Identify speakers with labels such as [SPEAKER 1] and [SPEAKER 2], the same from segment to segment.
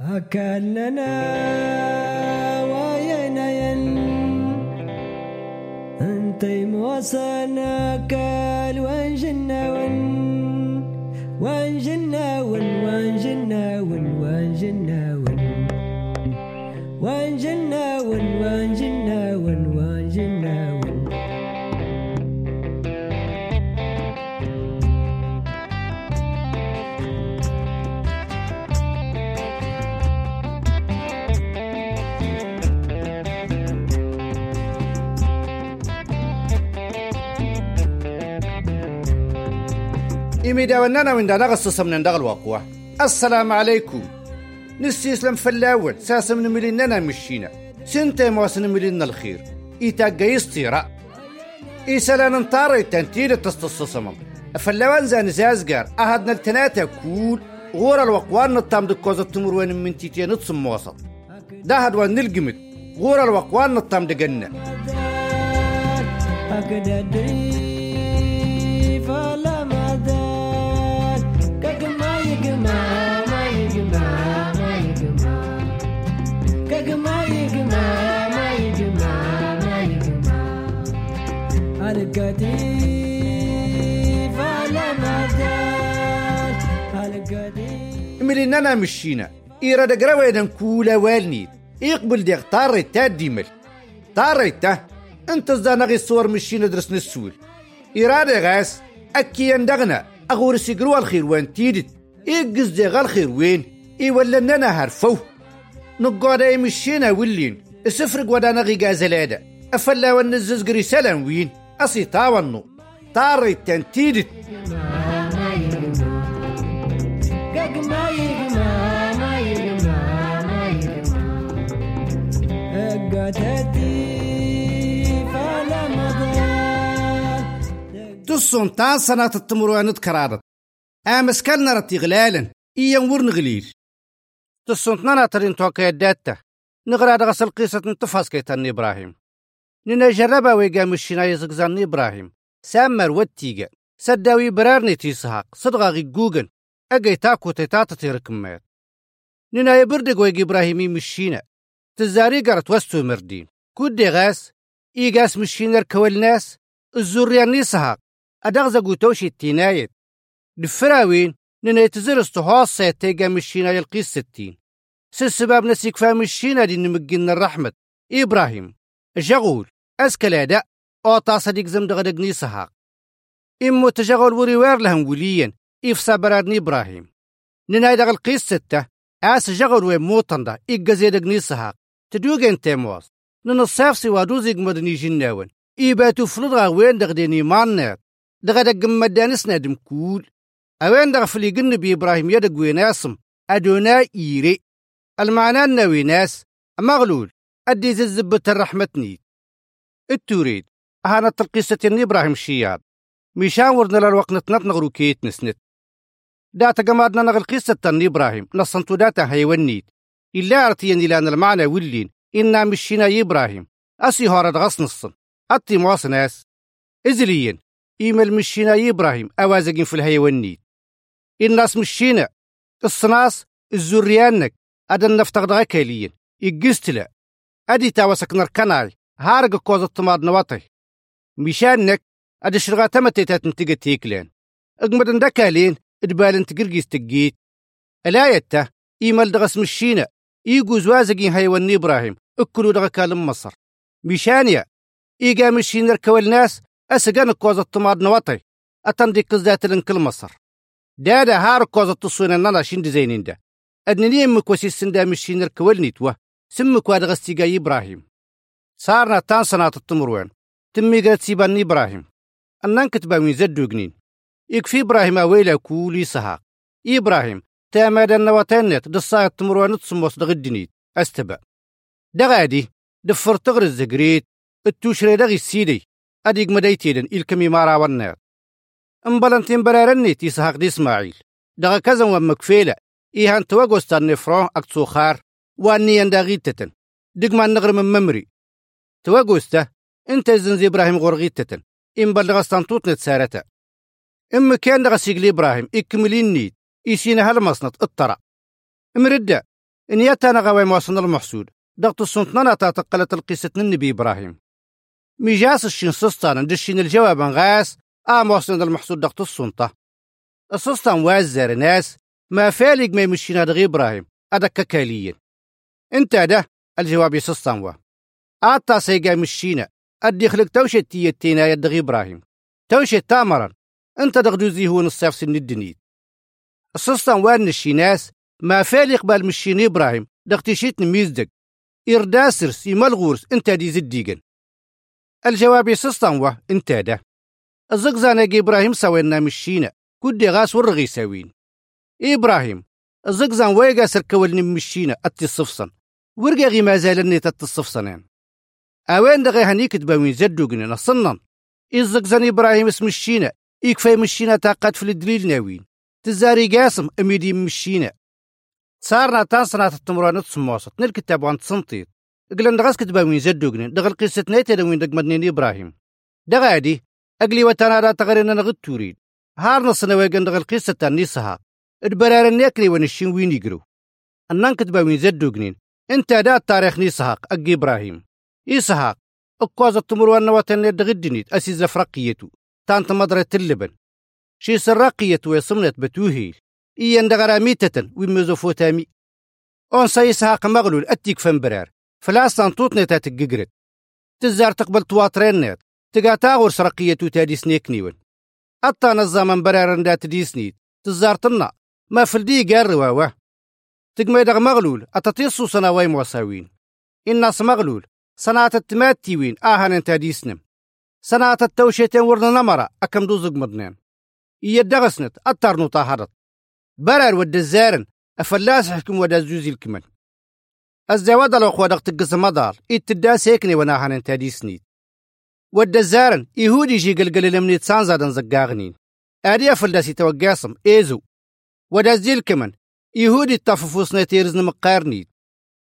[SPEAKER 1] أكلنا وينين؟ أنتي موصلنا كال وانجنا ون وانجنا ون وانجنا ون وانجنا ون وانجنا ون
[SPEAKER 2] إميدا ونانا من دانا غصص من داغ الواقوة. السلام عليكم. نسي إسلام فلاول ساسم نملينا مشينا. سنتا مواسن ملينا الخير. إيتا قيس طيرا إيسالا ننطاري تنتيل تستصصمم فلاوان زان زازقار أهدنا التناتا كول. غور الوقوان نطام دكوزة تمر وين من تيتيا نتصم وسط. ده هدوان نلقمت. غور الوقوان نطام دقنا.
[SPEAKER 1] أقدر. القديم
[SPEAKER 2] ملينا مشينا. إيرا دقرا ويدن كولا والنيد يقبل ديغ طاري تا ديمل. طاري تا انت زانا غي الصور مشينا درس نسول. إيرا غاس أكي يندغنا. أغور سيقروا الخير وين تيدت. إيقز ديغ الخير وين. إي ولا ننا هرفو نقعد مشينا ولين. السفرق ودانا غي غازلادا أفلا ونزز قري سلام وين. أصي تاونو طاري تنتيدت تان سنة التمروان كرادت آمس كالنا رتي غلالا إيان ور نغليل تصون تنانا ترين توكا يداتا. نغراد غسل قيسة نتفاس كيتان إبراهيم. نينا جربا ويقام الشنا يزقزان إبراهيم. سامر ودتيجا سداوي برارني تيسحاق صدغا غي جوجن أجي تاكو تيتاتا تيركمات نينا يبردق ويجي إبراهيمي مشينا. تزاري قرت وستو مردين كودي غاس إيقاس مشينا ركوال ناس الزوريان نيسحاق أدغزقو توشي التينايت دفراوين نينا يتزرس تهاص سيتيجا مشينا يلقي الستين سبب نسيك فا مشينا دي نمجن الرحمة. إبراهيم. جغول. أسكلادا أوطا صديق زم دغدق نيسحاق إمو تجغل وريوار لهم وليا إفسا برادني إبراهيم. نناي دغل قيس ستة آس جغل ويموطن دا إيقا زيدق نيسحاق تدوغين تيمواس ننصاف سوا دوزيق مدني جناون. إيباتو فلدغا وين دغديني مانات دغدق مدانسنا دم كول. أوين دغ فليقن بي إبراهيم يدق ويناسم أدونا إيري. المعنى النوي ناس. مغلول. أدي زبة الرحمة نيت التوريد. أهانا تلقيسة إبراهيم شياد. ميشان ورنا للوقت نتنط نغرو كيت نسنت. داتا قمادنا نغل قصة إبراهيم. نصنتو داتا هيونيت إلا أرتين إلى المعنى ولين. إنا مشينا إبراهيم. أسي هارد غص نصن أطي مواس ناس إزليين. إيمل مشينا إبراهيم. أوازقين في الهيونيت الناس مشينا. الصناص الزريانك. أدن نفتقد غكاليين. إقستلا. أدي تاوسك نركناي. هارق كوز الطماد نواطي. مشانك. أدي شرغا تمتي تنتقى تيكلين. أقمد دكالين. إدبال تقرقيس تقيت. الآية إيمال دغس مشينا. إيقو زوازقين هيوان إبراهيم أكلوا كالم مصر. مشانيا إيقا مشين ركوا الناس أسقان كوز الطماد نواطي أتندي قزدات لنكل مصر. دادا هار كوز التصوين النانا شند زينين دا. أدنني أمك وسيسن دا مشين ركوا النيتوا سمك وادغستيقا إبراهيم. صارنا تان سنة التمروين تمي قد سيبان إبراهيم. أنان كتبا من زدو جنين يكفي إبراهيم أويلا كولي سحاق إبراهيم تاماد النواتينت دصاية التمروين تصموس دغدنيت. أستبا دغادي دفر تغر الزقريت التوشري دغي السيدي أديق مديتيدن إلكمي مارا والنار أمبلنتين برارنيت يسحاق دي إسماعيل. دغا كزن ومكفيلة إيهان توغوستا نفرون أكتوخار واني ينداغيتتن دقما النغر من ممري. توغوستا انت زنزي إبراهيم غرغيتتن إن بلغ استنطوط نتسارتا إما كان دغا سيقلي إبراهيم إكملين نيت إيسينا هالمصنط اطرا مردة إن يتانا غوي موصن المحسود. ضغط السنتنا تقلت القصة النبي إبراهيم. ميجاس الشين سستان دشين الجواب غاس. آ موصن المحسود ضغط السنطة السستان وازر ناس. ما فالق ما يمشينا دغي إبراهيم. أدك كاليين. إنت ده؟ الجواب يسستان وا. آتا سيقا مشينا أدي خلق توشة تيتينا يدغي إبراهيم. توشة تامرا إنت دغدوزي هو نصف سن الدنيت. السستان وان الشيناس ما فالق بالمشين إبراهيم دغتشيت نميزدك. إرداسرس يملغورس إنت دي زديقن الجواب يسستان وا إنت ده الزقزانة إبراهيم سوينا مشينا كودي غاس ورغي ساوين إبراهيم الزقزان ويغا سركول نمشينا أتي الصفصن ورقا غي ما زالني تت الصفصنين أوين دغي هنيك تباوين زدوغن نصنن. الزقزان إبراهيم اسم الشينا يكفي مشينا تاقات في الدليل ناوين. تزاري قاسم أميدي مشينا صارنا تانسنا تتمران تسموسط نل كتاب وان تصنطيط قلن دغاس كتباوين زدوغن دغل قصة نيتا دوين دق مدنين إبراهيم. دغادي أقلي وتانا لا تغرينا نغد توريد. هار نصنا ويقن دغل قصة تاني سها البرار النيكني ونشين وين يقرو. أنان كتباوين زدوغنين. إنت دا التاريخ نيسحاق أقي إبراهيم. إسحاق أقواز التمروان وطن دغدنيت أسيز فرقيتو تانت مدرة اللبن شي سرقيتو يصمنت بتوهيل. إيان دغرا ميتة وميزوفوتامي أون سا إسحاق مغلول أتيك فنبرار. فلاستان توتني تاتققرت تزار تقبل تواترين نيت. تقا تاغور سرقيتو تادي سنيك نيون أتا نظام برارن دا تديسنيت تزار تنا ما فلدي قار رواوة. تقمي دغ مغلول. أتطيصو سناوي موساوين الناس مغلول. صناعة التماتيوين آهن انت ديسنم صناعة التوشيتين ورنا نمرة. أكم دوزق مدنين. يدغسنت أطر نطاهرت برر ود الزارن أفلاس حكم ودا زوزي الكمن الزواد دغ تقس مدار إتدا سيكني وناهن انت ديسنيت ود الزارن يهودي جي قلقل لمنيت سانزادن زقاغنين آدي أفلاسي توقاسم إيزو ودا زيل كمن يهودي التففوس نتيرز مقارنيت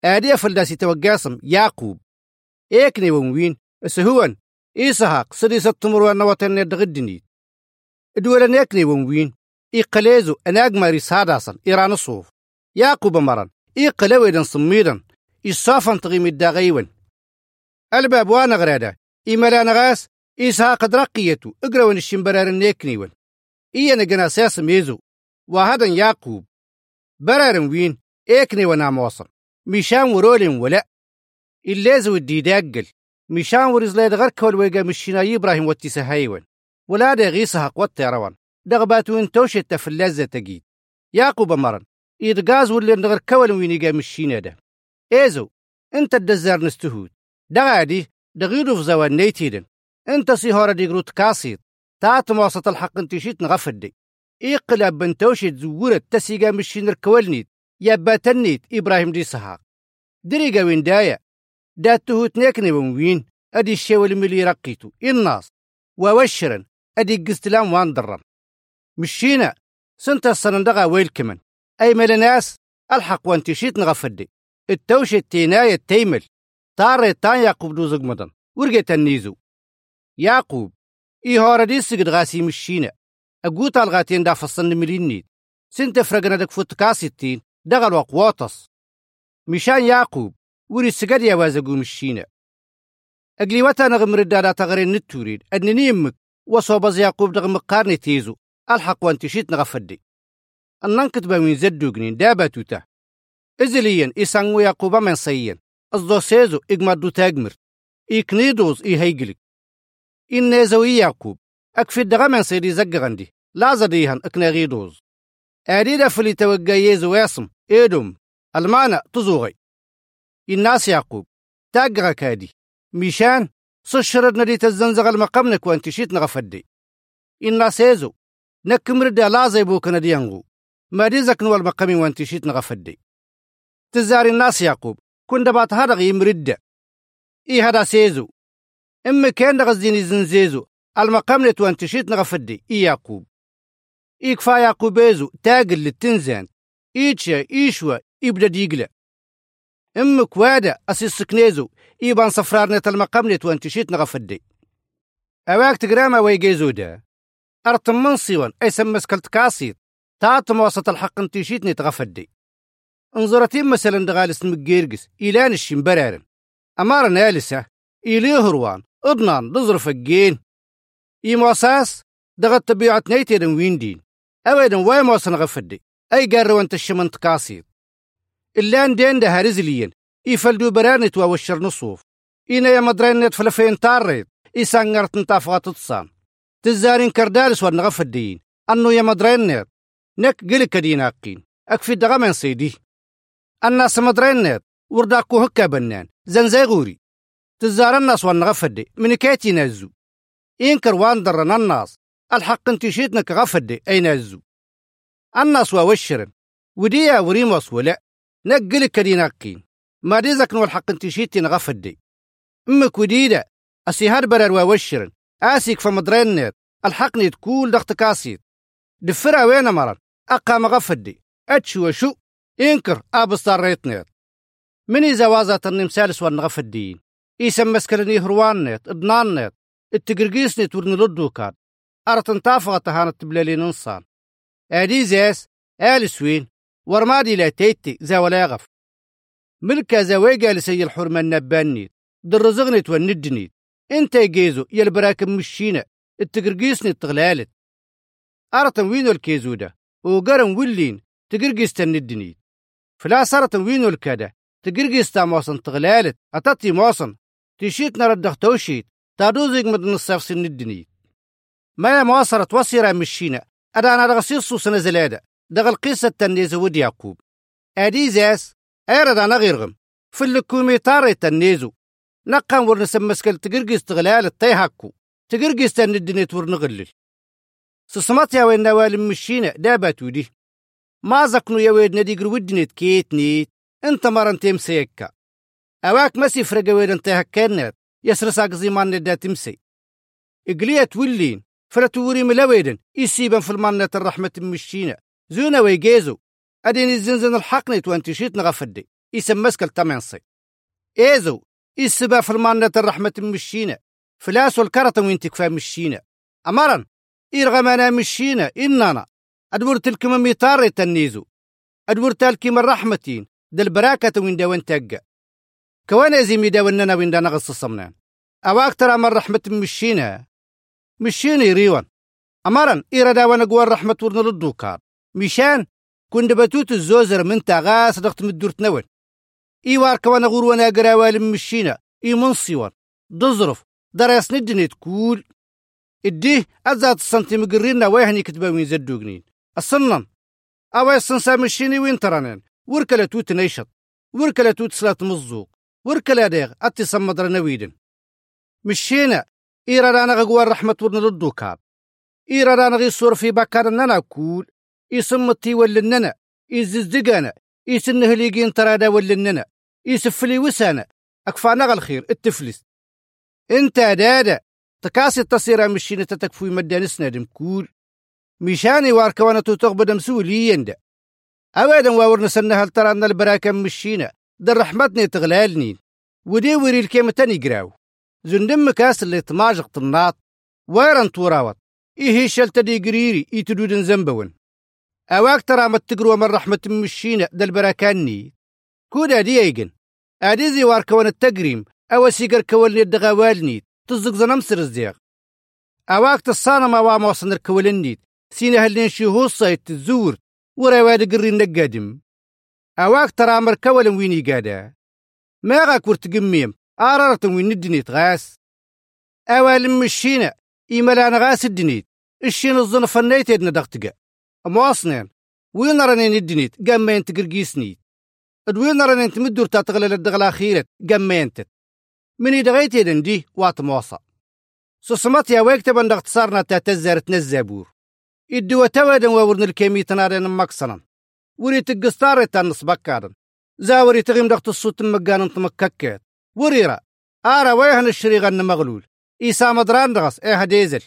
[SPEAKER 2] آدي أفلاسي توقاسم يعقوب إيكني وموين سهوان إيسحاق سديس التمر وطن دغدنيت دولن يكني وموين إيقليزو أناق ماري ساداسا إيران الصوف يعقوب مرن إيقلويدن صميدن إصافن تغيم الداغيون. الباب وأنا غرادا إيمالانا غاس إيسحاق درقيتو اقرون الشمبرار النيكنيون إيانا قنا ساس ميزو وهذا يعقوب برارن وين إيكني ونعم وصل ميشان ورولين ولا. اللازو الديداقل. ميشان ورزلاد غير كول ويقا مشينا إبراهيم واتسهايون ولا دا غيسها قوات روان دغباتو انتوش التفلازة تقيد يعقوب مرن. إدغاز واللي نغر كول وينيقا مشينا ده. إيزو إنت الدزار نستهود. دغادي دغيدو في زوان نيتيدن. إنت سيهورا ديقرو تكاسيط تات موسط الحق انتشيت نغفدي إيقلب بنتوشي تزورت تسيقا مشين الكولنيت يباتنيت إبراهيم دي سحاق دريقا وين دايا؟ داتهو تنيكني وين أدي الشيول ملي رقيتو. الناس ووشرا أدي قستلام وان درم. مشينا. سنت السنندغا ويل كمن. أي ملناس ألحق وانتشيت نغفدي. التوشي التيناية تيمل طاري تان يعقوب دوزق مدن. ورقة النيزو. يعقوب إي هوردي سقد غاسي مشينا. أقوت الغاتين دا فصن ملينيت سنت فرقنا دك فوت كاسيتين دغل وقواطس مشان يعقوب وري سقد يا وازقو مشينا. أقلي وتا نغم ردادا تغرين نتوريد. أنني يمك. وصوبز يعقوب دغم قارني تيزو. الحق وانتشيت نغفدي. أنن كتبا من زدو جنين دابا توتا إزليا إسانو يعقوب من سيين. أصدو سيزو إقمدو تاجمر إكنيدوز إي هيجلك إن زوي يعقوب. أكفي دغمان سيدي زقغندي. لا زديهن أكناغيدوز أريد فلي توقع يزو ياسم. إيدوم. المعنى تزوغي. الناس يعقوب. تاقغا كادي. ميشان سشرد ندي تزنزغ المقام وانت شيت نغفدي. الناس يزو نكمر دا لا زيبوك نديانغو ما دي زكنو المقام وانت شيت نغفدي. تزاري الناس يعقوب كن دبات هرغ يمرد إي هذا سيزو. إما كان غزيني زنزيزو المقام وانت شيت نغفدي إي يعقوب. إيكفا يعقوبيزو تاقل للتنزان إيتشا إيشوا إبدا ديقلا. إم كوادا أسيس سكنيزو إيبان صفرار نت المقام نت وانتشيت نغفدي. أواك تقراما ويجيزو دا أرتم من صيوان أي سمس كلت كاسيت. تاتم وسط الحق انتشيت نتغفدي. انظرتين مثلا دغالس مجيرجس إيلان الشمبرارن أمارا نالسة إيلي هروان أضنان دزرف الجين إيموساس دغت طبيعة نيتيرن ويندين. أبدا واي موسن غفدي أي قارو أنت الشمنت قاسيد اللان دين ده هارزليين. برانت ووشر نصوف. إينا يا مدرينت فلفين تاريت. إيسانغرت نتافغة تصان تزارين كردالس ونغفدين أنو يا مدرينت نك قلك ديناقين أكفي دغمن سيدي. الناس مدرينت ورداكو هكا بنان. زنزي غوري. تزار الناس ونغفدي من كيتي نزو إنكر واندرن الناس. الحق انت شيتنك غفدي. أي نزو الناس ووشرن وديا وريموس ولا. نقلك كديناقين ما ديزك نو الحق انت شيتين غفدي أمك وديدة اسيهار برر ووشرن آسيك فمدرينت الحقني تكول دخت كاسيت. دفرا وين مرن؟ أقام غفدي أتشو وشو؟ إنكر أبصار ريتنيت مني زوازة النمسالس والنغفدين إيسم مسكلني هروانيت ادنانيت التقرقيسنيت ورنلدو كان. أرتن تافغة تهانت بلالي ننصان. أدي زيس آل سوين ورمادي لا تيتي زا ولا يغف ملكا زواجا لسي الحرمة النبانيت درزغنيت والندنيت انت يجيزو يلبراكم مشينا التقرقيسني تغلالت. أرتن وينو الكيزو ده؟ وقرن ولين تقرقيس الندنيت فلا صارت وينو الكده تقرقيس تا موصن تغلالت. أتاتي موصن تشيت نردخ توشيت تادوزيق مدن الصفص الندنيت ما مواصرت وصيرا مشينا أدانا رغسيصو سنة زلادة دغ القصة تنيز ود يعقوب. أدي زاس أيرد أنا غيرغم في اللكومي طاري تنيزو. نقام ورنسم مسكل تقرقيس تغلال الطيهاكو تقرقيس تندنيت ورنغلل سسمات يا وين نوال مشينا دابات ودي. ما زقنو يا وين نديقر ودنيت كيت نيت. انت مرن تمسيكا أواك مسي فرق وين انت هكينات يسرساق زيمان ندا تمسي. إقليت ولين فرتوري ملويدن يسيبن في المنة الرحمة مشينا زونا ويجيزو أدين الزنزن الحقنت وأنت شيت نغفدي. يسم مسكل تمنصي. إيزو يسبا في المنة الرحمة مشينا فلاس والكرة وين تكفى مشينا أمرا إرغمنا مشينا إننا أدور تلك ميطار تنيزو أدور تلك من رحمتين دل براكة وين دا وين تقى كوانا زي دا ويننا وين دا نغص الصمنان أواك ترى من رحمة مشينا مشيني ريوان أمرا إيردا وأنا قوان رحمة ورنا للدوكار. مشان كن بتوت الزوزر من تاغا صدقت مدور تنون إيوار كوانا غور وأنا قراوال مشينا. إي منصيوان دزرف. درس ندني تقول. إديه أزاد السنتي مقرينا ويهني كتبا وين زدوقنين الصنن أوا السنسا مشيني وين ترانين. وركلا توت نيشط. وركلا توت سلات مزوق. وركلا ديغ. أتي صمدر نويدن. مشينا. إيرا رانا غوار رحمة ورن للدوكار إيرا رانا غي صور في بكار ننا كول يسمتي ولننا يززدقانا يسنه ليقين ترادا ولننا يسفلي وسانا أكفانا الخير التفلس. إنت دادا تكاسي تصيرا مشينا تتكفوي مدان سنادم مشاني واركوانا تغبد مسؤولي يندا. أبدا واورنا ترى أن البراكة مشينا در رحمتني تغلالني ودي وري الكيمة تاني قراو. زندم كاس اللي تماجق طناط ويرن توراوت إيه شلت دي قريري يتدودن زنبون. أواك ترى ما تقروا من رحمة مشينا دل براكاني كودا دي إيجن. أديزي واركوان التقريم. أو سيقر كولني الدغاوالني تزق زنمسر الزيغ. أواك تصانا ما وام وصن الكولني سينا هلين شيهو الصيت تزور. وراواد قرين نقادم. أواك ترى مركولا ويني قادا ما غاك ورتقميم آرارت وين الدنيت غاس. أوال مشينا إيمالا أنا غاس الدنيت. الشين الظنف النيت يدنا دغتقا. مواصنين. وين راني الدنيت قام ما ينت قرقيسنيت. وين راني انت مدور تاتغلل الدغلا خيرت ينتت من يدغيت يدن دي وات موصى سوسمات يا ويك تبن اختصارنا تاتزارت نزابور إدوا توادن وورن الكيمي تنارين مكسنا وري تقستاري تنص بكارن. زاوري تغيم دغت الصوت مقان تمككت وريرا آرا ويهن الشريغن مغلول. إيسا مدران دغس إيه ديزل.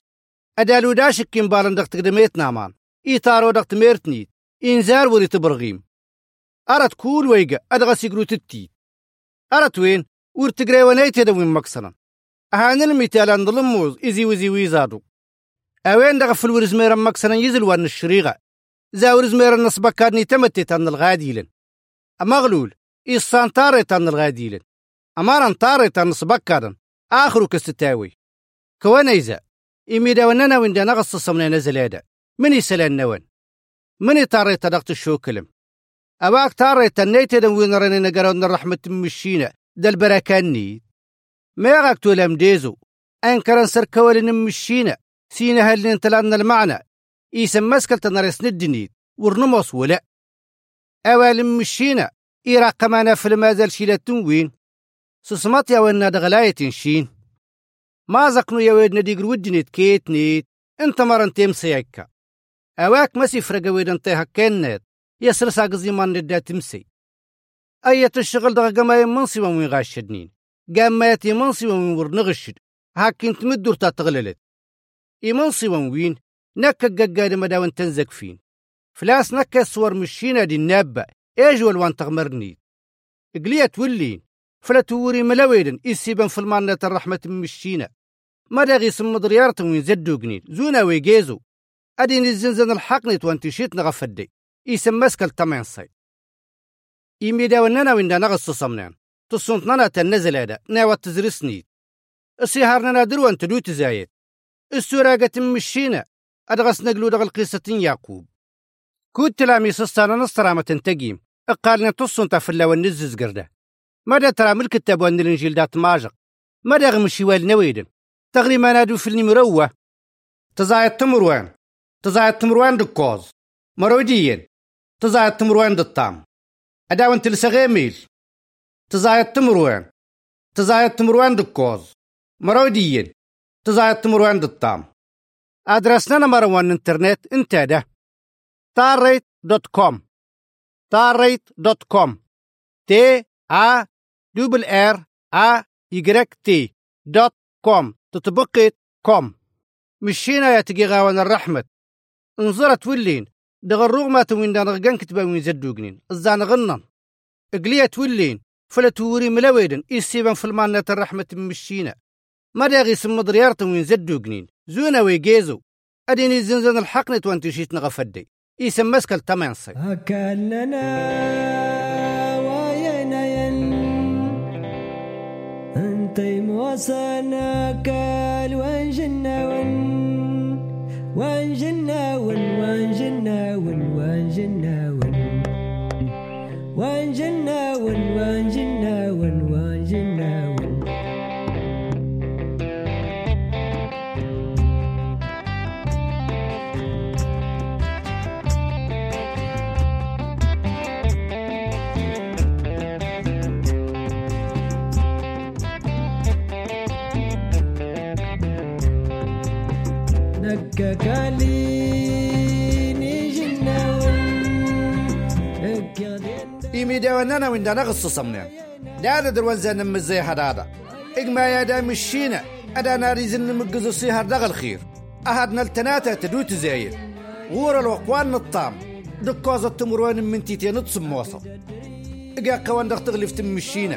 [SPEAKER 2] أدالو داشك كيم بالن دغت قدميت نامان. إيتارو دغت ميرتنيت. إنزار وري تبرغيم. أرت كول ويقا أدغس يقرو تتيت أرت وين؟ ورتقري ونيت يدوين مكسنا. أهان المثال عند الموز إزي وزي ويزادو. أوين دغ في الورز ميرا مكسنا يزل وان الشريغة. زاورز ميرا نصبكارني تمتت عن الغاديلن. أمغلول إيصان طاريتان الغاديلن. أمارن طاريتان سبكارن آخرو كستاوي. كوانيزا. إمي داوننا وين دا نغص صمنا نزل هذا من يسلان نوان من يطاريتا دغت الشوكلم أواك طاريتا نيتا دن وين راني نقرون الرحمة مشينا دا البركاني ما يغاك تولام ديزو أنكرن سركوالي مشينا سينا هل انتلان المعنى إيسا مسكل تنرس ندنيد ورنموس ولا أوال مشينا إيرا قمانا في المازال شيلة تنوين سسمات يا ونا دغلاية شين ما زقنو يا ويدنا ديقر ودنيت كيت نيت انت مرن تيم سيكا أواك مسي فرقا ويدن تيها كنت يسر ساقزي من ندا تمسي. أية الشغل دغا قما يمنصي ومن غاشدنين. قام يتي منصي ومن ورنغشد هاكين تمدور تغللت. إيمنصي وين نكا قاقاد مداون تنزك فين. فلاس نكا صور مشينا دي النابة ايجوال وان تغمرني قلية تولين. فلا توري ملويدن إسيبن في المانة الرحمة مشينا. ما داغي سم دريارة وين زدو قنين زونا ويجيزو. أدين الزنزن الحقني وانتشيت نغفدي. إيسم مسكل تمين صي. إيمي داوننا وين دا نغص صمنان. تصنت نانا تنزل هذا. ناوى تزرسني السيهارنا دروان تدو تزايد السراقة مشينا. أدغس نقلو دغ القصة يعقوب كود تلامي سستانا نصرامة تنتقيم. أقالنا تصن تفلا ونزز قرده. ماذا ترى من الكتاب وان الإنجيل دات ماجق؟ ماذا غمشي وال نويدن تغري ما نادو في المروة. تزايد تمروان. تزايد تمروان دكوز مروديين تزايد تمروان دالطام أداون تلسغيميل تزايد تمروان تزايد تمروان دكوز مروديين تزايد تمروان دالطام أدرسنا مروان انترنت انت ده تاريت دوت كوم تاريت دوت كوم تي آ دبل آر آ يجرك تي دوت كوم تطبقت كوم مشينا يا تجي غاوان الرحمة انظرت ولين. دغ الرغمة وين دان غان كتبا وين زدوقنين الزان غنن اقلية ولين. فلا توري ملويدن. إسيبان في المانة الرحمة مشينا ما داغي سم دريارة وين زدوقنين زونا ويجيزو أديني الزنزان الحقنة وانتشيت نغفدي يسم مسكل تمن صي
[SPEAKER 1] أكلنا وينين أنتي موسانا
[SPEAKER 2] إيمي داوننا وين دان غص صمنا دا دروان زان مزي هذا إجما يا دا مشينا أدا ناري زن مقزو سيهر دغ الخير. أهدنا التناتة تدو تزايد غور الوقوان الطام دكوزة تمروان من تيتين نتصم وسط إجا قوان دغ تغلف تمشينا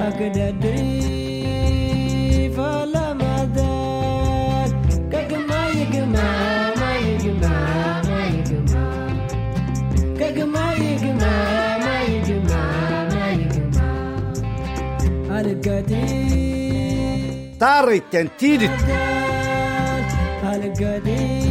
[SPEAKER 1] رمضان
[SPEAKER 2] طاري تنتيدت
[SPEAKER 1] القديم